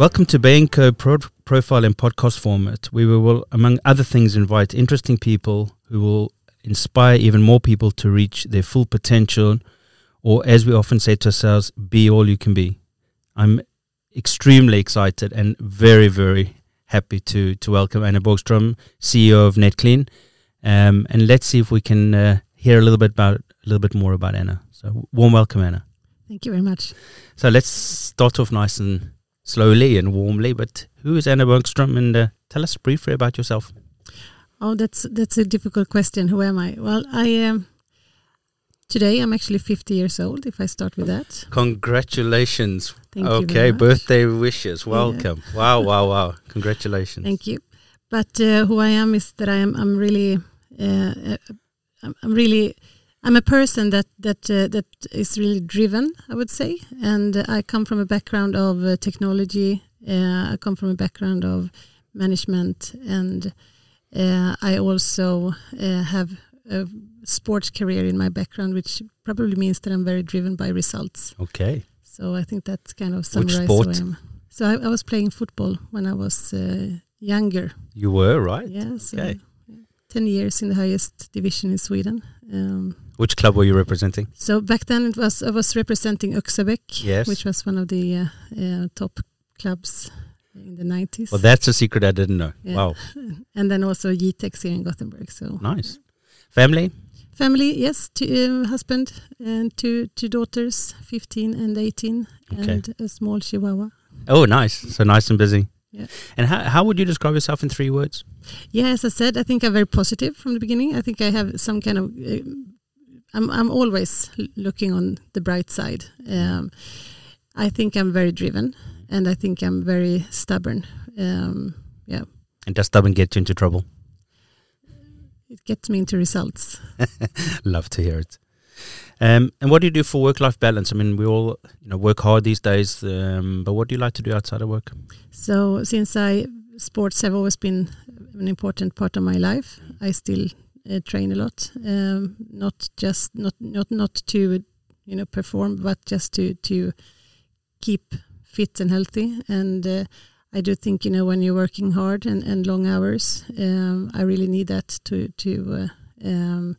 Welcome to Bay & Co Pro- Profile in podcast format. We will, among other things, invite interesting people who will inspire even more people to reach their full potential, or as we often say to ourselves, be all you can be. I'm extremely excited and very, very happy to to welcome Anna Borgstrom, CEO of NetClean, um, and let's see if we can uh, hear a little bit about a little bit more about Anna. So, warm welcome, Anna. Thank you very much. So let's start off nice and slowly and warmly. But who is Anna Borgstrom, and uh, tell us briefly about yourself. Oh, that's that's a difficult question. Who am I? Well, I am. Um, today I'm actually 50 years old. If I start with that. Congratulations. Thank okay, birthday wishes. Welcome. Yeah. Wow, wow, wow. Congratulations. Thank you. But uh, who I am is that I am. I'm really. Uh, uh I'm really I'm a person that that uh, that is really driven, I would say, and uh, I come from a background of uh, technology. Uh, I come from a background of management, and uh, I also uh, have a sports career in my background, which probably means that I'm very driven by results. Okay. So I think that kind of summarizes who I am. So I, I, was playing football when I was younger. You were right. Yes. Yeah, so okay. 10 years in the highest division in Sweden. Um, which club were you representing? So back then it was I was representing Öxabäck, yes. which was one of the uh, uh, top clubs in the 90s. Well, that's a secret I didn't know. Yeah. Wow. and then also Jitex here in Gothenburg. So nice. Family? Family, yes. Two, uh, husband and two two daughters, 15 and 18, okay. and a small chihuahua. Oh, nice. So nice and busy. Yeah. And how, how would you describe yourself in three words? Yeah, as I said, I think I'm very positive from the beginning. I think I have some kind of uh, I'm I'm always looking on the bright side. Um, I think I'm very driven, and I think I'm very stubborn. Um, yeah. And does stubborn get you into trouble? It gets me into results. Love to hear it. Um, and what do you do for work-life balance? I mean, we all you know work hard these days, um, but what do you like to do outside of work? So, since I sports have always been an important part of my life, I still train a lot. Um, not just not not not to you know perform, but just to to keep fit and healthy. And uh, I do think you know when you're working hard and, and long hours, um, I really need that to to uh, um,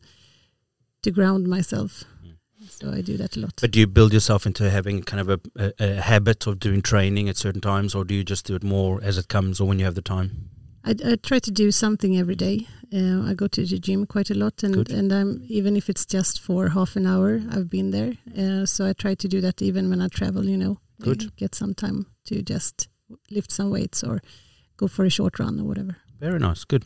to ground myself. Mm. So I do that a lot. But do you build yourself into having kind of a, a, a habit of doing training at certain times, or do you just do it more as it comes, or when you have the time? I, I, try to do something every day. Uh, I go to the gym quite a lot, and Good. and I'm even if it's just for half an hour, I've been there. Uh, so I try to do that even when I travel. You know, Good. get some time to just lift some weights or go for a short run or whatever. Very nice. Good.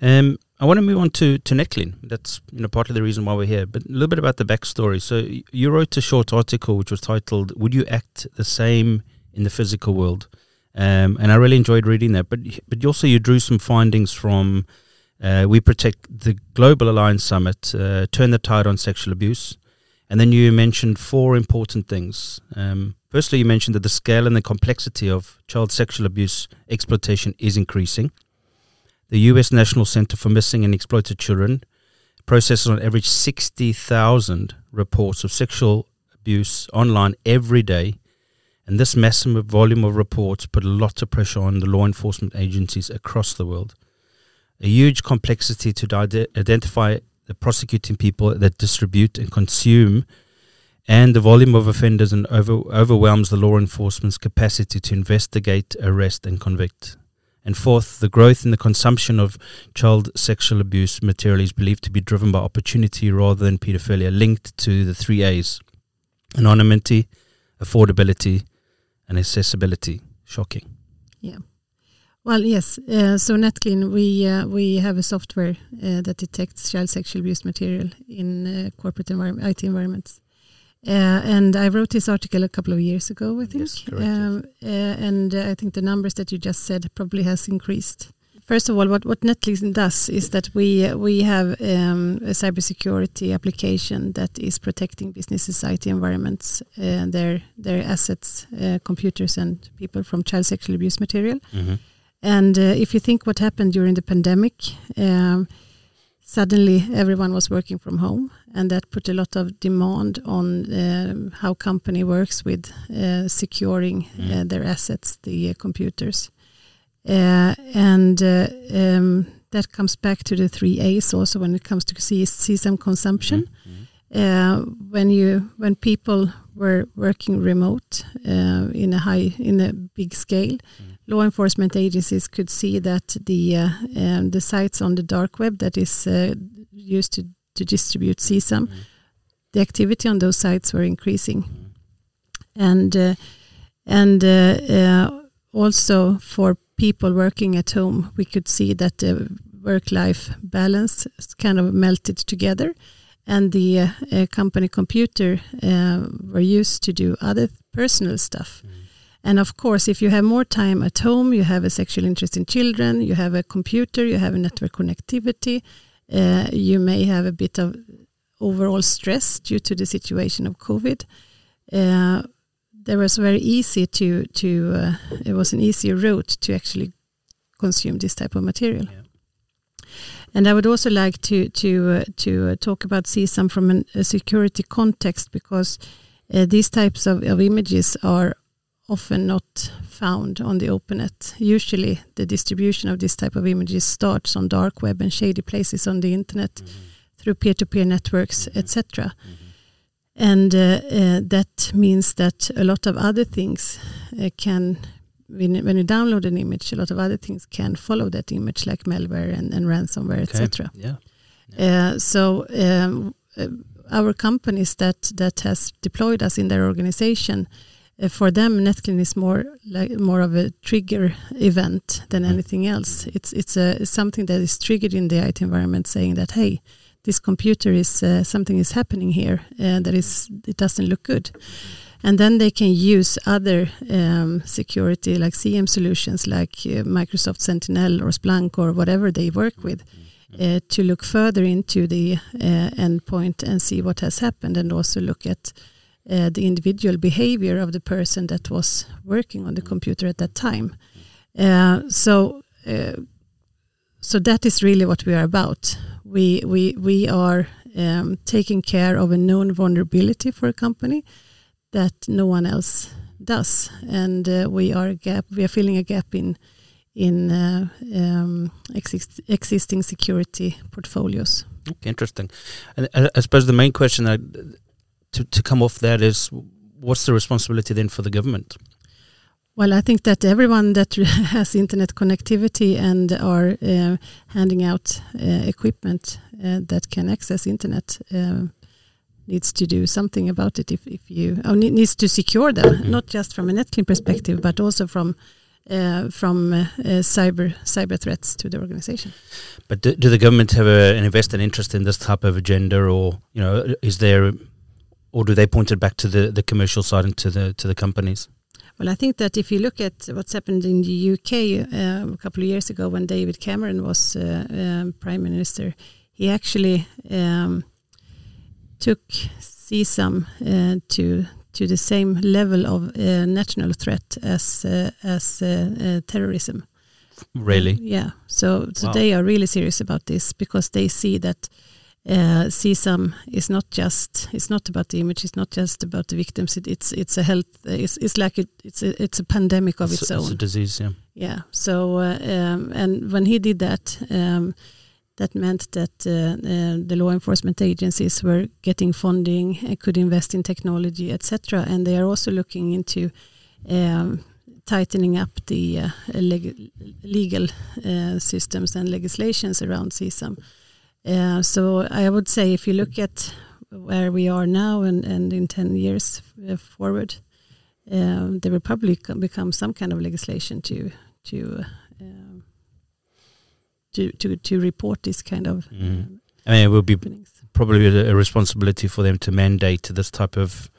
Um, I want to move on to to NetClean. That's you know part of the reason why we're here. But a little bit about the backstory. So you wrote a short article which was titled "Would You Act the Same in the Physical World?" Um, and I really enjoyed reading that. But but also you drew some findings from uh, WeProtect the Global Alliance Summit, uh, Turn the Tide on Sexual Abuse, and then you mentioned four important things. Um, firstly, you mentioned that the scale and the complexity of child sexual abuse exploitation is increasing. The U.S. National Center for Missing and Exploited Children processes on average 60,000 reports of sexual abuse online every day and this massive volume of reports put a lot of pressure on the law enforcement agencies across the world. A huge complexity to identify the prosecuting people that distribute and consume, and the volume of offenders and over, overwhelms the law enforcement's capacity to investigate, arrest, and convict. And fourth, the growth in the consumption of child sexual abuse material is believed to be driven by opportunity rather than pedophilia, linked to the three A's anonymity, affordability, and accessibility. Shocking. Yeah. Well, yes. Uh, so NetClean, we uh, we have a software uh, that detects child sexual abuse material in uh, corporate environment, IT environments. Uh, and I wrote this article a couple of years ago, I think. Yes, correct, um, uh, and I think the numbers that you just said probably has increased. First of all, what, what NetClean does is that we we have um, a cybersecurity application that is protecting business society environments, uh, their their assets, uh, computers, and people from child sexual abuse material. Mm -hmm. And uh, if you think what happened during the pandemic, um, suddenly everyone was working from home, and that put a lot of demand on uh, how company works with uh, securing uh, their assets, the computers, and um, that comes back to the three A's also when it comes to CSAM consumption. Mm-hmm. when you when people were working remote in a high in a big scale. Mm law enforcement agencies could see that the uh, um, the sites on the dark web that is uh, used to, to distribute CSAM, mm. the activity on those sites were increasing, mm. and uh, and uh, uh, also for people working at home, we could see that the work-life balance kind of melted together, and the uh, company computer were used to do other personal stuff. Mm and of course, if you have more time at home, you have a sexual interest in children, you have a computer, you have a network connectivity, uh, you may have a bit of overall stress due to the situation of COVID. There was very easy to to uh, it was an easier route to actually consume this type of material. Yeah. And I would also like to to uh, to uh, talk about CSAM from an, a security context because uh, these types of, of images are often not found on the opennet. Usually, the distribution of this type of images starts on dark web and shady places on the internet mm -hmm. through peer-to-peer networks, mm -hmm. etc. Mm -hmm. And uh, uh, that means that a lot of other things uh, can, when, when, you download an image, a lot of other things can follow that image, like malware and, and ransomware, okay. etc. Yeah. yeah. So. Um, our companies that that has deployed us in their organization uh, for them, Netclean is more like more of a trigger event than mm-hmm. anything else. It's it's a something that is triggered in the IT environment, saying that hey, this computer is uh, something is happening here uh, that is it doesn't look good, and then they can use other um, security like SIEM solutions like uh, Microsoft Sentinel or Splunk or whatever they work with. Uh, to look further into the uh, endpoint and see what has happened, and also look at the individual behavior of the person that was working on the computer at that time. So, so that is really what we are about. We we we are um, taking care of a known vulnerability for a company that no one else does, and uh, we are gap. We are filling a gap in in uh, um, exist existing security portfolios. Okay, interesting. And I, suppose the main question to, to come off that is what's the responsibility then for the government? Well, I think that everyone that has internet connectivity and are uh, handing out uh, equipment uh, that can access internet uh, needs to do something about it. If, if you oh, needs to secure them, mm-hmm. not just from a Netclean perspective, but also from uh, from uh, cyber cyber threats to the organization. But do, do the government have a, an invested interest in this type of agenda, or you know, is there or do they point it back to the, the commercial side and to the to the companies? Well, I think that if you look at what's happened in the UK uh, a couple of years ago when David Cameron was uh, um, prime minister, he actually um, took CSAM uh, to to the same level of uh, national threat as uh, as uh, terrorism. Really? yeah. So so wow. they are really serious about this because they see that uh, CSAM is not just it's not about the image it's not just about the victims it, it's it's a health it's, it's like a, it's a, it's a pandemic of it's, its own it's a disease yeah. Yeah so uh, um, and when he did that um, that meant that uh, uh the law enforcement agencies were getting funding and could invest in technology etc and they are also looking into um, tightening up the leg legal systems and legislations around CSAM uh, so I would say if you look at where we are now and, and in 10 years uh, forward, um, there will probably become some kind of legislation to to um, to, to to report this kind of. Mm. I mean, it will be happenings. probably a, responsibility for them to mandate this type of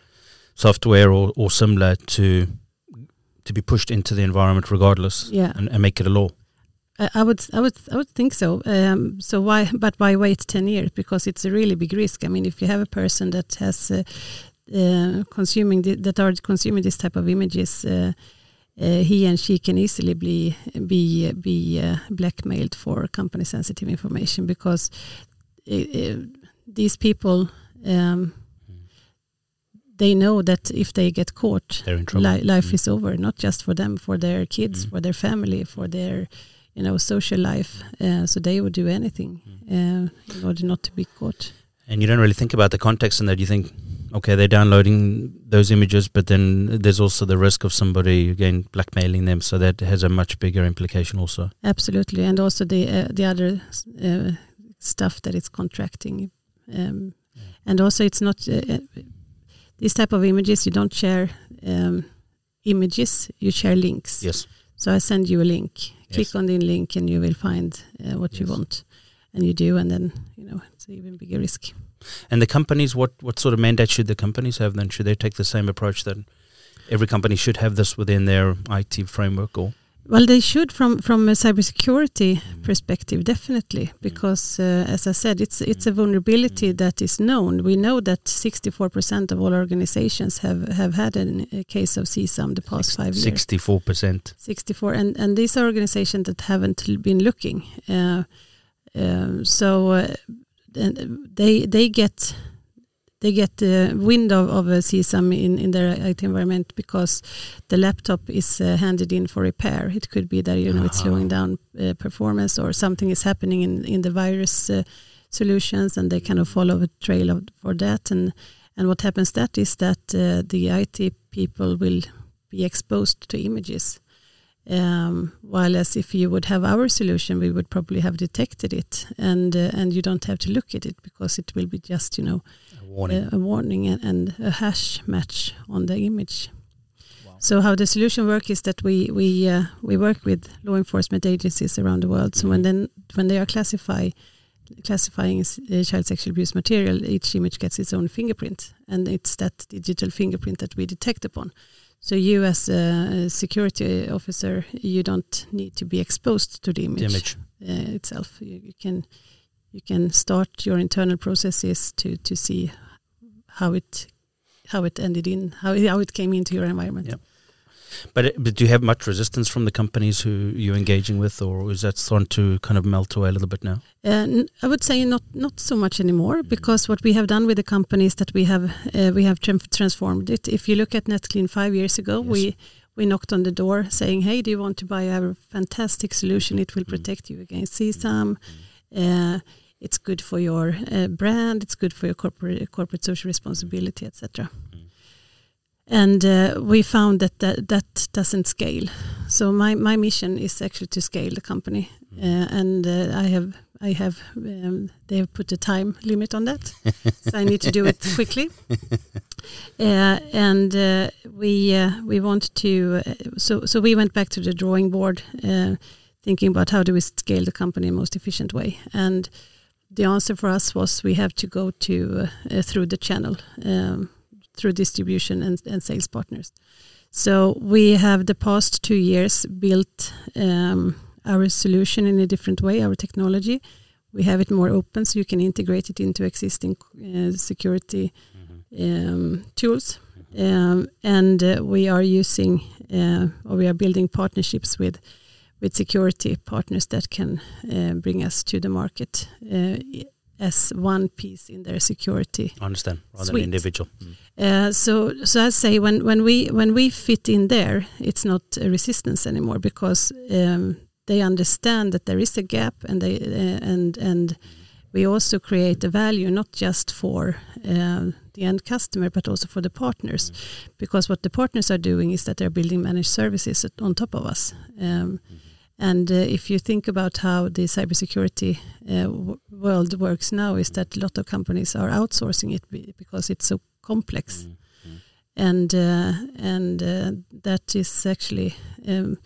software or, or similar to to be pushed into the environment regardless, yeah. and, and make it a law. I would, I would, I would think so. Um, so why? But why wait ten years? Because it's a really big risk. I mean, if you have a person that has uh, uh, consuming the, that are consuming this type of images, uh, uh he and she can easily be be be uh, blackmailed for company sensitive information because uh, these people um, they know that if they get caught, li life mm. is over. Not just for them, for their kids, mm. for their family, for their you know social life. Uh, so they would do anything mm. uh, in order not to be caught. And you don't really think about the context in that. You think, okay, they're downloading those images, but then there's also the risk of somebody again blackmailing them. So that has a much bigger implication, also. Absolutely, and also the uh, the other uh, stuff that it's contracting, um, yeah. and also it's not uh, uh, these type of images. You don't share um, images; you share links. Yes. So I send you a link. Yes. Click on the link, and you will find uh, what yes. you want, and you do, and then you know it's an even bigger risk. And the companies, what what sort of mandate should the companies have? Then should they take the same approach that every company should have this within their IT framework, or? Well, they should from from a cybersecurity mm. perspective, definitely, mm. because uh, as I said, it's it's a mm. vulnerability that is known. We know that 64% of all organizations have have had a case of CSAM the past Six, five years. 64%. 64, and and these are organizations that haven't been looking. Uh, uh, so uh, they they get they get the wind of, of a CSAM in, in their IT environment because the laptop is uh, handed in for repair. It could be that you know uh -huh. it's slowing down uh, performance or something is happening in, in the virus uh, solutions, and they kind of follow a trail of, for that. And and what happens that is that uh, the IT people will be exposed to images. Um, while as if you would have our solution, we would probably have detected it, and uh, and you don't have to look at it because it will be just you know warning, a, a warning and, and, a hash match on the image. Wow. So how the solution works is that we we uh, we work with law enforcement agencies around the world. So mm -hmm. when then when they are classify classifying uh, child sexual abuse material, each image gets its own fingerprint, and it's that digital fingerprint that we detect upon. So you, as a security officer, you don't need to be exposed to the image, the image. Uh, itself. You, you, can you can start your internal processes to to see how it how it ended in how how it came into your environment. Yeah. But, but do you have much resistance from the companies who you're engaging with, or is that starting to kind of melt away a little bit now? Uh, I would say not not so much anymore, mm. because what we have done with the companies that we have uh, we have transformed it. If you look at NetClean five years ago, yes. we we knocked on the door saying, "Hey, do you want to buy our fantastic solution? It will mm. protect you against CSAM." Mm. Uh, it's good for your uh, brand, it's good for your corporate corporate social responsibility, etc. Mm. And uh, we found that, that that doesn't scale. So my, my mission is actually to scale the company, mm. uh, and uh, I have I have um, they have put a time limit on that, so I need to do it quickly. Uh, and uh, we we want to so so we went back to the drawing board, thinking about how do we scale the company in the most efficient way and the answer for us was we have to go to uh, through the channel, um, through distribution and, and, sales partners. So we have the past two years built um, our solution in a different way, our technology. We have it more open, so you can integrate it into existing uh, security mm-hmm. um, tools. Um, and uh, we are using, uh, or we are building partnerships with with security partners that can uh, bring us to the market uh, as one piece in their security. I understand, rather suite. than individual. Mm. Uh, so, so I say when when we when we fit in there, it's not a resistance anymore because um, they understand that there is a gap, and they uh, and and we also create a value not just for uh, the end customer but also for the partners, mm. because what the partners are doing is that they're building managed services on top of us. Um, mm and uh, if you think about how the cybersecurity uh, world works now, is that a lot of companies are outsourcing it because it's so complex, mm -hmm. and uh, and uh, that is actually um,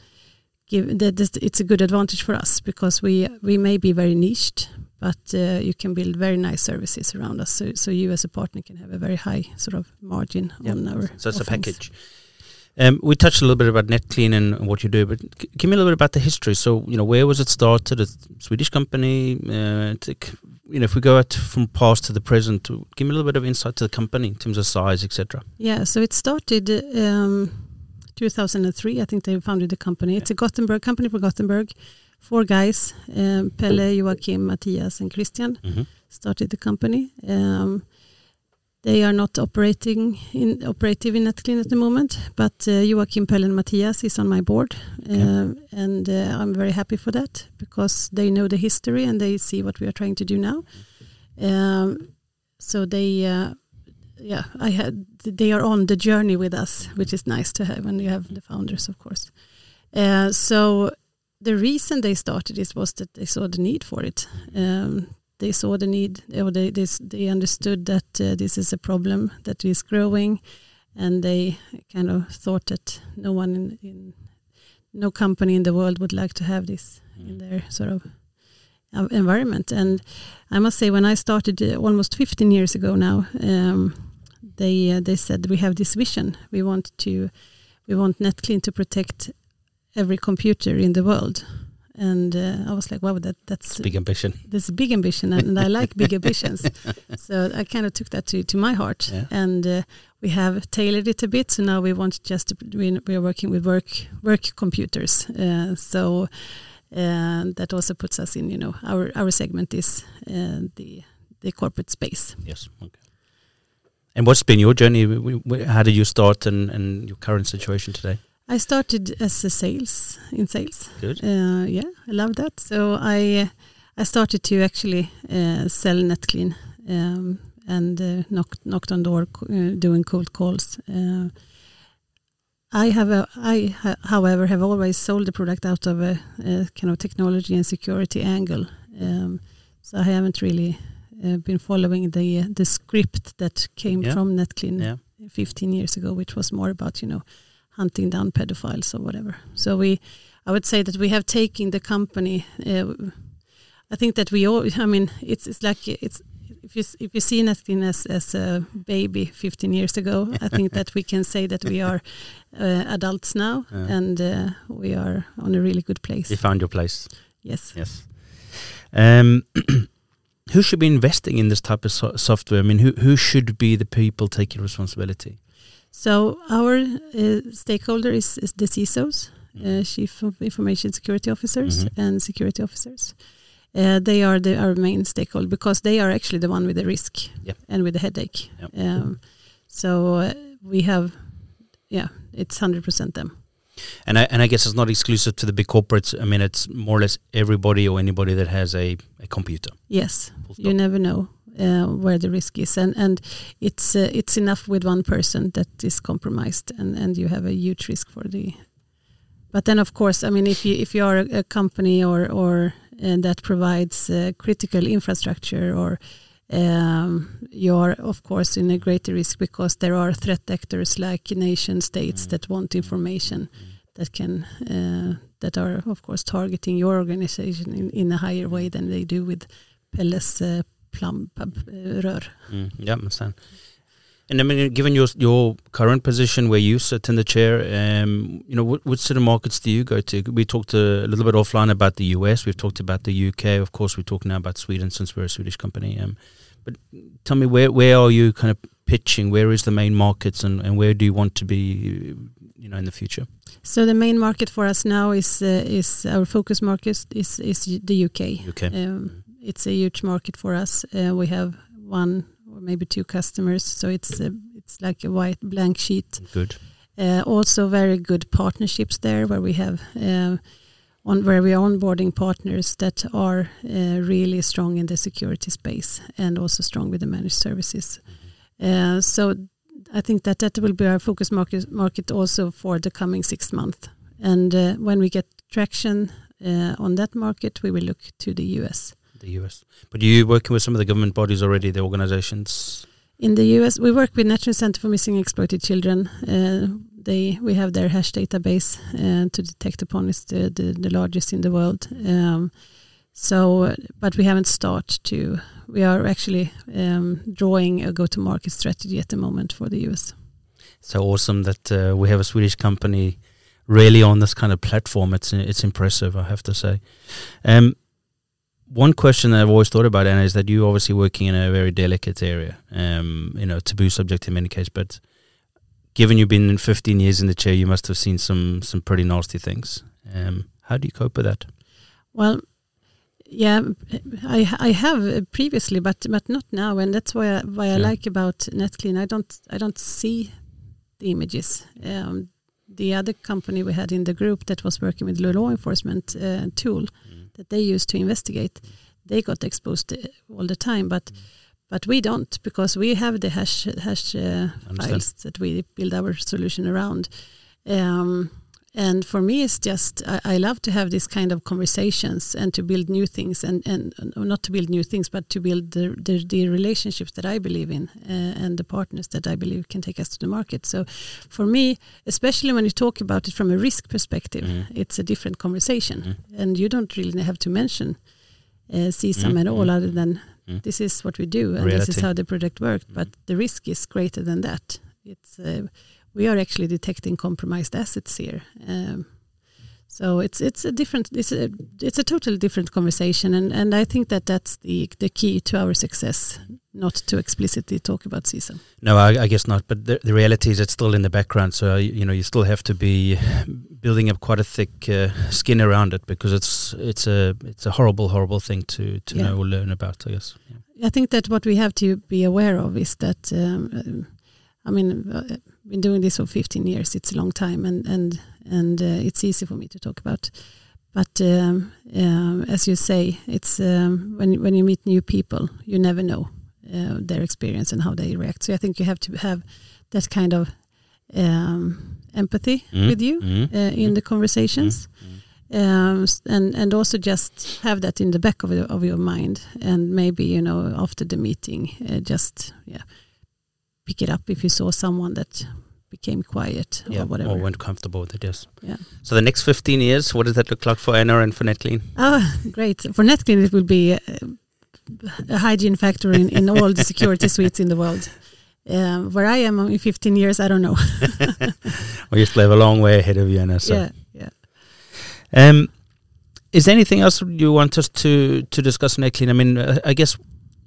give that it's a good advantage for us because we we may be very niched, but uh, you can build very nice services around us. So so you as a partner can have a very high sort of margin yep. on our. So it's offerings. a package. Um, we touched a little bit about NetClean and what you do, but give me a little bit about the history. So, you know, where was it started? A Swedish company. Uh, to, you know, if we go out from past to the present, give me a little bit of insight to the company in terms of size, etc. Yeah, so it started um, 2003. I think they founded the company. It's a Gothenburg company for Gothenburg. Four guys: um, Pelle, Joachim, Matthias, and Christian. Mm -hmm. started the company. Um, they are not operating in operative in Netclean at the moment, but uh, Joachim Pellen and Matthias is on my board, Okay. uh, and uh, I'm very happy for that because they know the history and they see what we are trying to do now. Um, so they, uh, yeah, I had they are on the journey with us, which is nice to have when you have the founders, of course. Uh, so the reason they started this was that they saw the need for it. Um, they saw the need, or they they, they understood that uh, this is a problem that is growing, and they kind of thought that no one in, in no company in the world would like to have this in their sort of uh, environment. And I must say, when I started uh, almost 15 years ago now, um, they uh, they said we have this vision. We want to we want NetClean to protect every computer in the world. And uh, I was like, wow, that that's Big ambition. that's a big ambition, and I like big ambitions. So I kind of took that to, to my heart, Yeah. and uh, we have tailored it a bit. So now we want just to, we, we are working with work work computers. Uh, so uh, that also puts us in, you know, our our segment is uh, the the corporate space. Yes. Okay. And what's been your journey? How did you start and, and your current situation today? I started as a sales in sales. Good. Uh, yeah, I love that. So I I started to actually uh, sell NetClean um, and uh, knocked knocked on door, uh, doing cold calls. Uh, I have a, I ha- however have always sold the product out of a, a kind of technology and security angle. Um, so I haven't really uh, been following the the script that came Yeah. from NetClean Yeah. 15 years ago, which was more about, you know, hunting down pedophiles or whatever. So we, I would say that we have taken the company. Uh, I think that we all, I mean, it's it's like it's if you if you see NetClean as as a baby 15 years ago, I think that we can say that we are uh, adults now, Yeah. and uh, we are on a really good place. You found your place. yes. Yes. Um, who should be investing in this type of so- software? I mean, who who should be the people taking responsibility? So our uh, stakeholder is, is the CISOs, uh, Chief of Information Security Officers Mhm. and Security Officers. Uh, they are the, our main stakeholder because they are actually the one with the risk Yep. and with the headache. Yep. Um, so uh, we have, yeah, it's hundred percent them. And I and I guess it's not exclusive to the big corporates. I mean, it's more or less everybody or anybody that has a, a computer. Yes, you never know uh, where the risk is, and and it's uh, it's enough with one person that is compromised, and and you have a huge risk for the. But then, of course, I mean, if you if you are a, a company or or uh, that provides uh, critical infrastructure, or um, you are of course in a greater risk because there are threat actors like nation states Mm. that want information that can uh, that are of course targeting your organization in, in a higher way than they do with Pelles uh, pub, uh. Mm, yeah, I understand. And I mean, given your your current position where you sit in the chair, um, you know, what, what sort of markets do you go to? We talked a little bit offline about the US. We've talked about the UK. Of course, we're talking now about Sweden since we're a Swedish company. Um, but tell me, where where are you kind of pitching? Where is the main markets, and, and where do you want to be, you know, in the future? So the main market for us now is uh, is our focus market is is the UK. UK. Um, it's a huge market for us. Uh, we have one or maybe two customers, so it's uh, it's like a white blank sheet. Good. Uh, also, very good partnerships there, where we have uh, on where we are onboarding partners that are uh, really strong in the security space and also strong with the managed services. Uh, so, I think that that will be our focus market market also for the coming six months. And uh, when we get traction uh, on that market, we will look to the US. The US. But you working with some of the government bodies already, the organizations? In the US, we work with National Center for Missing and Exploited Children. Uh, they we have their hash database uh, to detect upon. It's the, the, the largest in the world. Um, so, but we haven't started to. We are actually um, drawing a go-to-market strategy at the moment for the US. so awesome that uh, we have a Swedish company really on this kind of platform. It's it's impressive, I have to say. Um, one question that I've always thought about, Anna, is that you're obviously working in a very delicate area, um, you know, taboo subject in many cases. But given you've been 15 years in the chair, you must have seen some some pretty nasty things. Um, how do you cope with that? Well, Yeah, I I have previously, but but not now, and that's why I, why I like about NetClean. I don't I don't see the images. Um, the other company we had in the group that was working with the law enforcement uh, tool Mm. that they used to investigate, they got exposed uh, all the time, but but we don't because we have the hash hash uh, files that we build our solution around. Um, and for me, it's just I, I love to have this kind of conversations and to build new things, and and not to build new things, but to build the the, the relationships that I believe in uh, and the partners that I believe can take us to the market. So, for me, especially when you talk about it from a risk perspective, Mhm. it's a different conversation, Mhm. and you don't really have to mention uh, CSAM Mm, at all, other than mm. this is what we do and this is how the product worked. But the risk is greater than that. It's uh, we are actually detecting compromised assets here. Um, so it's it's a different it's a it's a totally different conversation, and, and I think that that's the the key to our success. Not to explicitly talk about CSAM. No, I, I guess not. But the, the reality is, it's still in the background. So you know, you still have to be building up quite a thick uh, skin around it because it's it's a it's a horrible, horrible thing to to Yeah. know or learn about. I guess. Yeah. I think that what we have to be aware of is that um, I mean uh, been doing this for 15 years. It's a long time, and and and uh, it's easy for me to talk about. But um, um, as you say, it's um, when when you meet new people, you never know uh, their experience and how they react. So I think you have to have that kind of um, empathy Mm, with you mm, uh, in the conversations um, and and also just have that in the back of your, of your mind and maybe you know after the meeting uh, just yeah pick it up if you saw someone that became quiet yeah, or whatever or weren't comfortable with it. Yes. Yeah. So the next 15 years, what does that look like for Anna and for NetClean? oh great for netclean it will be uh, a hygiene factor in, in all the security suites in the world um, where I am in 15 years I don't know Well, you still have a long way ahead of you, Anna. So. yeah yeah Um, is there anything else you want us to to discuss, NetClean? I mean, uh, I guess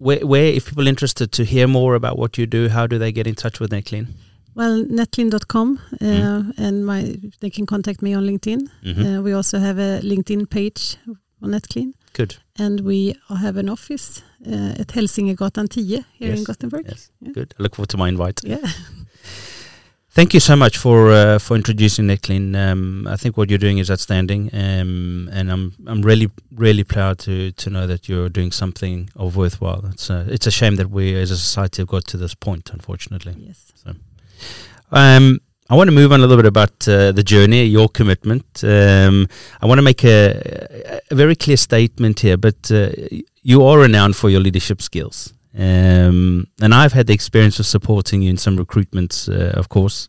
where, where if people are interested to hear more about what you do, how do they get in touch with NetClean? well netclean.com uh, Mm. and my they can contact me on LinkedIn Mhm. Uh, we also have a LinkedIn page on NetClean. Good. And we have an office uh, at Hälsingegatan 10 here in Yes, Gothenburg. Yes. Yeah. Good. I look forward to my invite. Yeah. Thank you so much for uh, for introducing NetClean. Um, I think what you're doing is outstanding, um, and I'm I'm really really proud to to know that you're doing something of worthwhile. It's a, it's a shame that we as a society have got to this point, unfortunately. Yes. Um, I want to move on a little bit about uh, the journey, your commitment. Um, I want to make a, a very clear statement here, but uh, you are renowned for your leadership skills. Um, and I've had the experience of supporting you in some recruitments, uh, of course,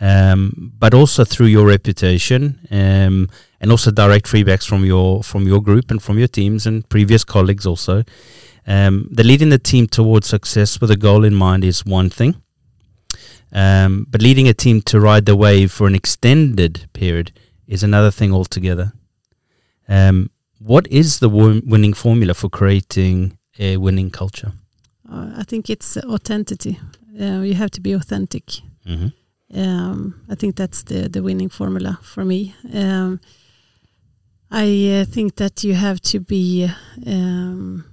um, but also through your reputation um, and also direct feedbacks from your from your group and from your teams and previous colleagues also. Um, the leading the team towards success with a goal in mind is one thing. Um, but leading a team to ride the wave for an extended period is another thing altogether. Um, what is the win- winning formula for creating a winning culture? Uh, I think it's authenticity. Uh, you have to be authentic. Mm-hmm. Um, I think that's the, the winning formula for me. Um, I uh, think that you have to be, um,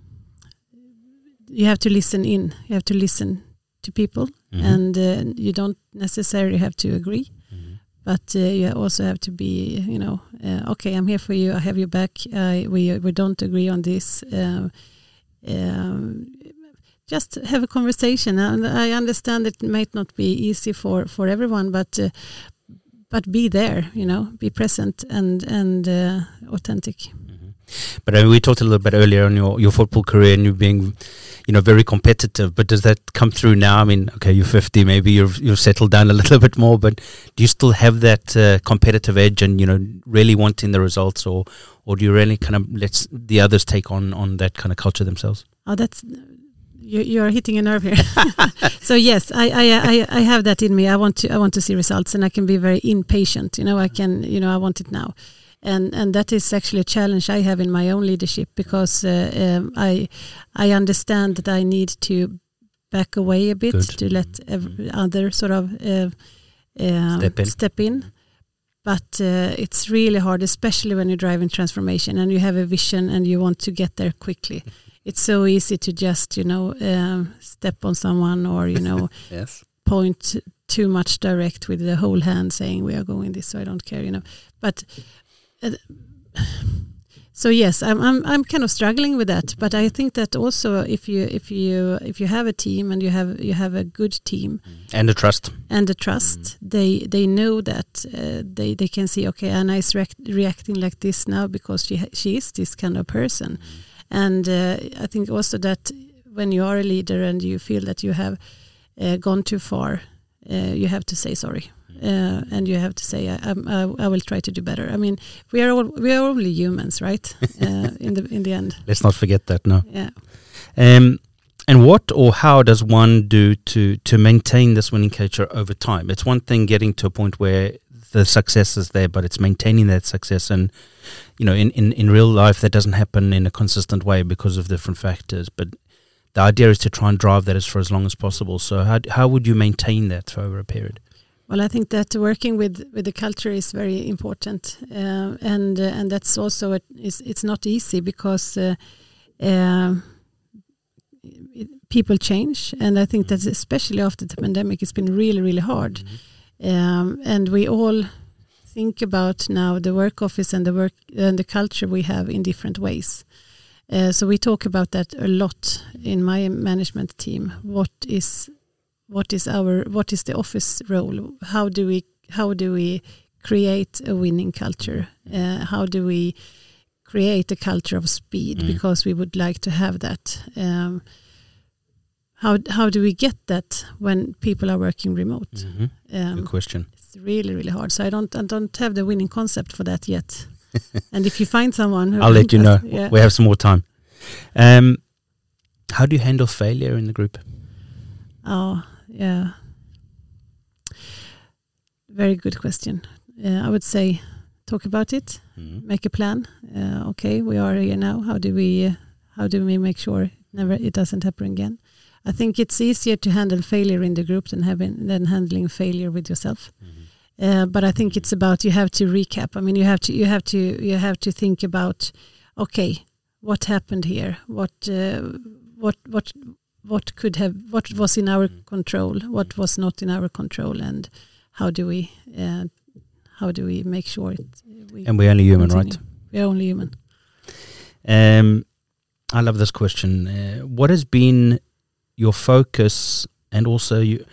you have to listen in. You have to listen to people, Mm-hmm. and uh, you don't necessarily have to agree. Mm-hmm. but uh, you also have to be you know uh, okay i'm here for you i have your back uh, we we don't agree on this uh, um, just have a conversation and i understand it might not be easy for for everyone but uh, but be there you know be present and and uh, authentic Mhm. But uh, we talked a little bit earlier on your, your football career and you being, you know, very competitive. But does that come through now? I mean, okay, you're 50, maybe you've you've settled down a little bit more, but do you still have that uh, competitive edge and you know really wanting the results, or or do you really kind of let the others take on on that kind of culture themselves? Oh, that's you. You are hitting a nerve here. so yes, I, I I I have that in me. I want to I want to see results, and I can be very impatient. You know, I can you know I want it now, and and that is actually a challenge I have in my own leadership because uh, um, I I understand that I need to back away a bit Good. to let ev- other sort of uh, um, Step in. step in. but uh, it's really hard, especially when you're driving transformation and you have a vision and you want to get there quickly. It's so easy to just, you know, um, step on someone or you know, yes. point too much direct with the whole hand, saying we are going this, so I don't care, you know. But uh, so yes, I'm I'm I'm kind of struggling with that. But I think that also if you if you if you have a team and you have you have a good team and the trust and the trust, mm. they they know that uh, they they can see okay, Anna is react, reacting like this now because she she is this kind of person, mm. And uh, I think also that when you are a leader and you feel that you have uh, gone too far, uh, you have to say sorry uh, and you have to say, I, I, I, will try to do better. I mean, we are all we are only humans, right? Uh, in the in the end. Let's not forget that. No. Yeah. Um, and what or how does one do to to maintain this winning culture over time? It's one thing getting to a point where the success is there, but it's maintaining that success. And you know, in, in, in real life, that doesn't happen in a consistent way because of different factors. But the idea is to try and drive that as for as long as possible. So how how would you maintain that over a period? Well, I think that working with, with the culture is very important, uh, and uh, and that's also it, it's, it's not easy because uh, um, it, people change, and I think that mm-hmm. especially after the pandemic, it's been really really hard, mm-hmm. Um, and we all think about now the work office and the work and the culture we have in different ways. Uh, so we talk about that a lot in my management team. What is what is our what is the office role? How do we how do we create a winning culture? Uh, how do we create a culture of speed? Mm. Because we would like to have that. Um, how how do we get that when people are working remote? Mm -hmm. um, Good question. It's really really hard. So I don't I don't have the winning concept for that yet. and if you find someone, I'll let you know. Yeah. We have some more time. Um, how do you handle failure in the group? Oh, yeah. Very good question. Uh, I would say talk about it, mm. make a plan. Uh, okay, we are here now. How do we uh, how do we make sure it never it doesn't happen again? I think it's easier to handle failure in the group than having than handling failure with yourself. Mm. but I think it's about you have to recap. I mean, you have to you have to you have to think about okay, what happened here? What uh, what what what could have what was in our mm. control, what was not in our control, and how do we uh, how do we make sure it? We and we're only human, continue. right? We're only human. Um, I love this question. Uh, what has been your focus and also you,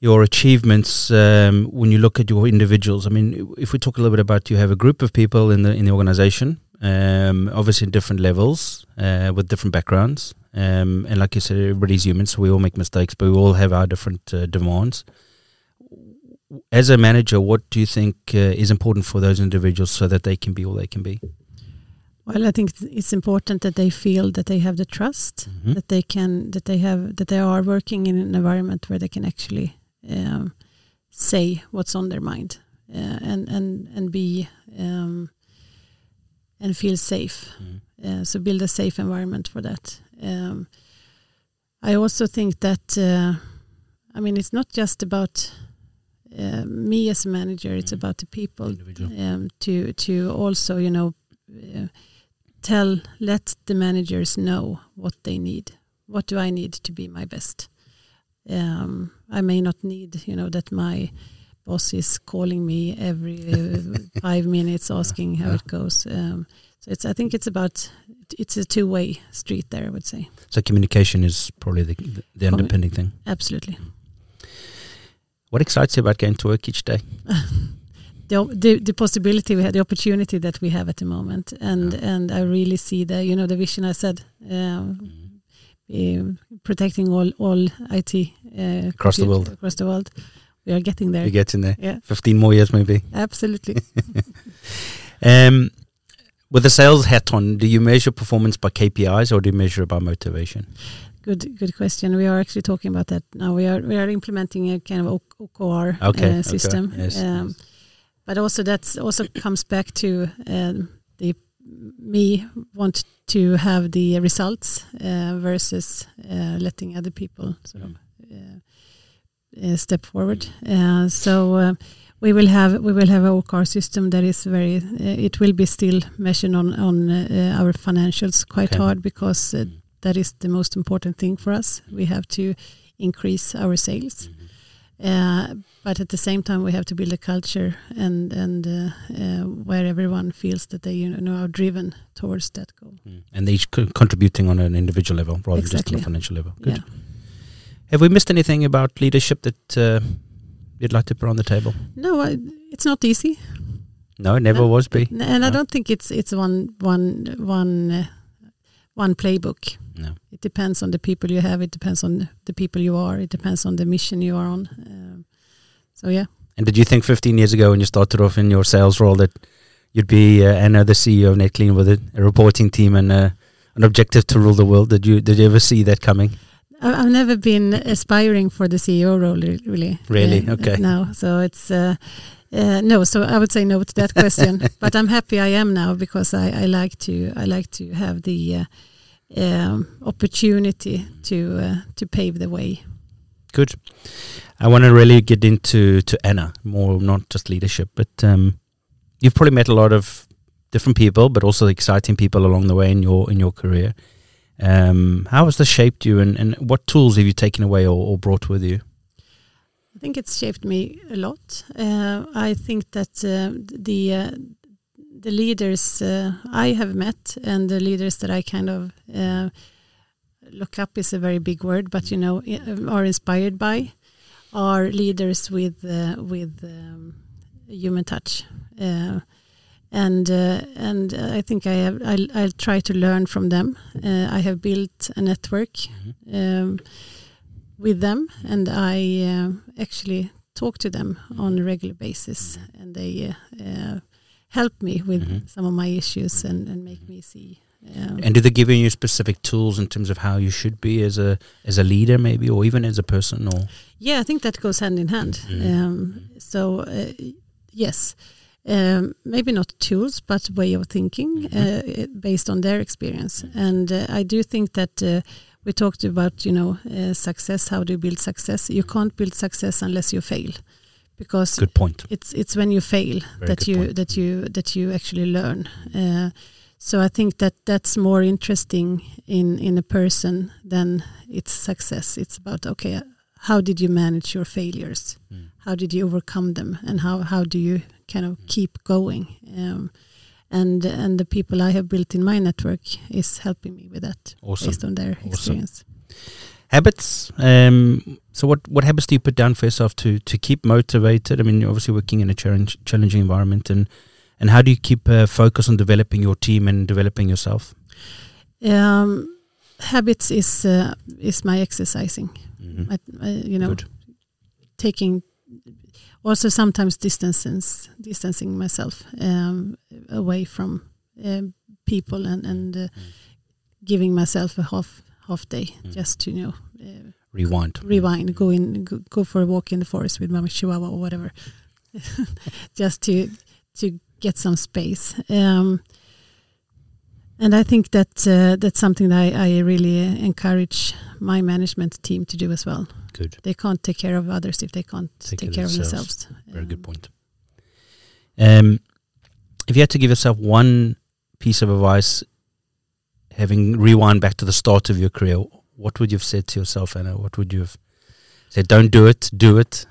your achievements um, when you look at your individuals? I mean, if we talk a little bit about you have a group of people in the in the organization, um, obviously in different levels uh, with different backgrounds. Um, and like you said, everybody's human, so we all make mistakes, but we all have our different uh, demands. As a manager, what do you think uh, is important for those individuals so that they can be all they can be? Well, I think it's important that they feel that they have the trust, mm-hmm. that they can, that they have, that they are working in an environment where they can actually um, say what's on their mind uh, and and and be um, and feel safe. Mm. Uh, so build a safe environment for that. Um, I also think that uh, I mean it's not just about uh, me as a manager; it's mm. about the people um, to to also you know uh, tell let the managers know what they need. What do I need to be my best? Um, I may not need you know that my boss is calling me every uh, five minutes asking how yeah. it goes. Um, so it's I think it's about it's a two way street there. I would say. So communication is probably the the underpinning thing. Absolutely. What excites you about going to work each day? the, the, the possibility we have, the opportunity that we have at the moment, and yeah. and I really see the you know the vision I said. Um, mm. protecting all all IT uh, across the world. Across the world, we are getting there. We're getting there. Yeah, fifteen more years maybe. Absolutely. um, with the sales hat on, do you measure performance by KPIs or do you measure it by motivation? Good, good question. We are actually talking about that now. We are we are implementing a kind of OKR okay, uh, system, okay. yes, um, yes. But also that also comes back to um, the me want to have the results uh, versus uh, letting other people sort of uh, uh, step forward. Uh, so uh, we will have we will have a OKR system that is very. Uh, it will be still measured on on uh, our financials quite Okay. hard because uh, Mm. that is the most important thing for us. We have to increase our sales. Uh, but at the same time, we have to build a culture and and uh, uh, where everyone feels that they you know are driven towards that goal. Mm. And they're each contributing on an individual level rather than just on a financial level. Good. Yeah. Have we missed anything about leadership that uh, you'd like to put on the table? No, I, it's not easy. No, it never No. was be. And I don't think it's it's one one one uh, one playbook. No. It depends on the people you have. It depends on the people you are. It depends on the mission you are on. Um, so yeah, And did you think 15 years ago when you started off in your sales role that you'd be uh, Anna, the CEO of NetClean, with a, a reporting team and uh, an objective to rule the world? Did you did you ever see that coming? I've never been aspiring for the CEO role really. Really? Uh, Okay. No, so it's. Uh, uh, no, so I would say no to that question, but I'm happy I am now because I, I like to I like to have the uh, um, opportunity to uh, to pave the way. Good. I want to really get into to Anna more, not just leadership, but um, you've probably met a lot of different people, but also exciting people along the way in your in your career. Um, how has this shaped you, and, and what tools have you taken away or, or brought with you? I think it's shaped me a lot. Uh, I think that uh, the uh, the leaders uh, I have met and the leaders that I kind of uh, look up is a very big word, but you know are inspired by are leaders with uh, with um, human touch. Uh, and uh, and uh, I think I have I'll, I'll try to learn from them. Uh, I have built a network um, with them, and I uh, actually talk to them on a regular basis, and they uh, uh, help me with Mhm. some of my issues and, and make me see. Um, And did they give you specific tools in terms of how you should be as a as a leader, maybe, or even as a person? Or yeah, I think that goes hand in hand. Mhm. Um, so uh, yes. Um, maybe not tools, but way of thinking uh, based on their experience. And uh, I do think that uh, we talked about, you know, uh, success. How do you build success? You can't build success unless you fail, because good point. it's it's when you fail Very that you point. that you that you actually learn. Uh, so I think that that's more interesting in in a person than its success. It's about okay, how did you manage your failures? Mm. How did you overcome them, and how how do you kind of keep going? Um, and and the people I have built in my network is helping me with that Awesome. based on their Awesome. experience. Habits. Um, so, what what habits do you put down for yourself to to keep motivated? I mean, you're obviously working in a challenge, challenging environment, and and how do you keep uh, focus on developing your team and developing yourself? Um, habits is uh, is my exercising. Mhm. I, I, you know, Good. taking also sometimes distances distancing myself um, away from um, people and and uh, giving myself a half half day Mm. just to you know uh, Rewind. rewind go in go, go for a walk in the forest with my chihuahua or whatever just to to get some space um, and I think that uh, that's something that I, I really encourage my management team to do as well. Good. They can't take care of others if they can't Take take, care care of of themselves. themselves. Very good Um, point. Um, if you had to give yourself one piece of advice, having rewind back to the start of your career, what would you have said to yourself, Anna? What would you have said? Don't do it. Do it.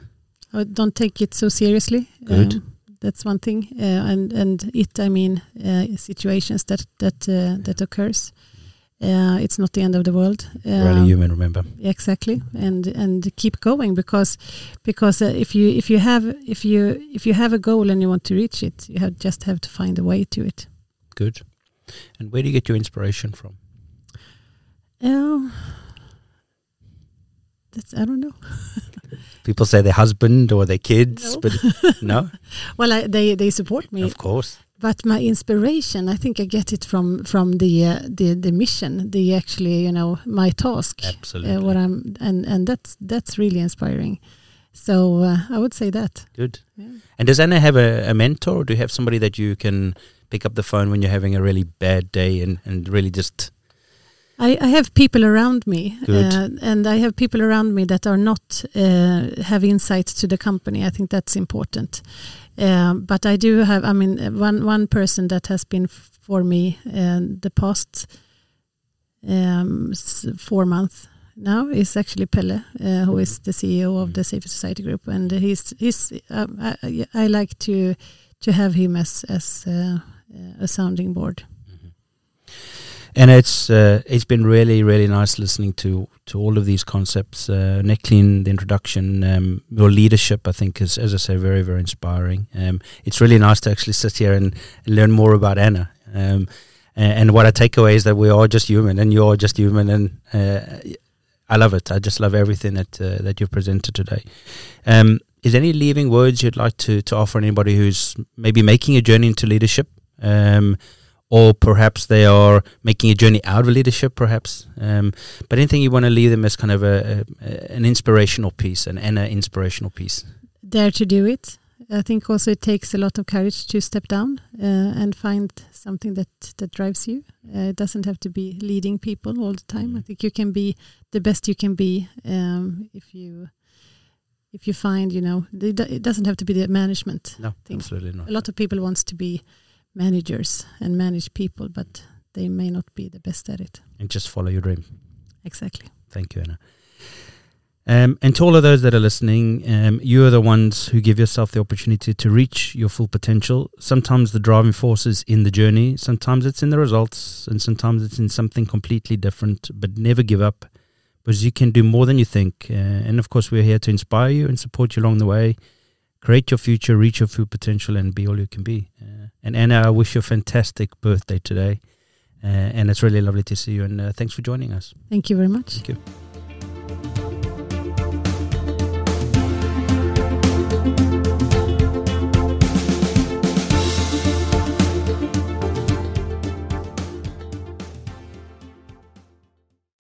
Uh, don't take it so seriously. Good. Um, that's one thing, uh, and and it I mean uh, situations that that uh, that occurs. Uh, it's not the end of the world. really Um, human. Remember. exactly and and keep going because because uh, if you if you have if you if you have a goal and you want to reach it you have just have to find a way to it Good. And where do you get your inspiration from? um that's i don't know People say their husband or their kids, No. but no, well I, they they support me of course. but my inspiration i think i get it from from the uh, the the mission the actually you know my task Absolutely. uh, what i'm and and that's that's really inspiring so uh, i would say that Good. yeah. And does Anna have a, a mentor, or do you have somebody that you can pick up the phone when you're having a really bad day and, and really just I, I have people around me, Good. uh, and I have people around me that are not uh, have insights to the company. I think that's important. Um, but I do have. I mean, one one person that has been for me uh, the past um, s- four months now is actually Pelle, uh, who is the CEO of the Safer Society Group, and he's he's. Uh, I, I like to to have him as as uh, a sounding board. And it's uh, it's been really really nice listening to to all of these concepts. Uh, NetClean, the introduction, um, your leadership, I think is as I say very very inspiring. Um, it's really nice to actually sit here and, and learn more about Anna. Um, and, what I take away is that we are just human, and you're just human, and uh, I love it. I just love everything that uh, that you've presented today. Um, is there any leaving words you'd like to to offer anybody who's maybe making a journey into leadership? Um, or perhaps they are making a journey out of leadership, perhaps. Um, but anything you want to leave them as kind of a, a an inspirational piece, an an inspirational piece. dare to do it. I think also it takes a lot of courage to step down uh, and find something that that drives you. Uh, it doesn't have to be leading people all the time. I think you can be the best you can be um, if you if you find you know it it doesn't have to be the management. No, Thing. absolutely not. A lot of people wants to be managers and manage people, but they may not be the best at it. And just follow your dream. Exactly. Thank you, Anna. Um, and to all of those that are listening, um, you are the ones who give yourself the opportunity to reach your full potential. Sometimes the driving force is in the journey, sometimes it's in the results, and sometimes it's in something completely different. But never give up because you can do more than you think. Uh, and of course, we're here to inspire you and support you along the way. Create your future, reach your full potential, and be all you can be. Uh, and Anna, I wish you a fantastic birthday today. Uh, and it's really lovely to see you. And uh, thanks for joining us. Thank you very much. Thank you.